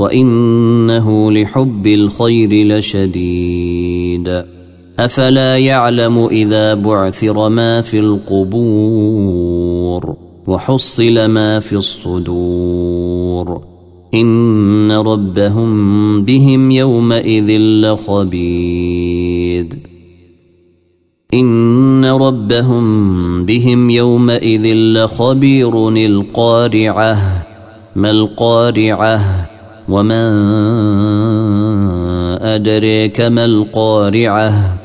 وانه لحب الخير لشديد افلا يعلم اذا بعثر ما في القبور وحصل ما في الصدور ان ربهم بهم يومئذ لخبير ان ربهم بهم يومئذ لخبير القارعه ما القارعه وما أدريك ما القارعة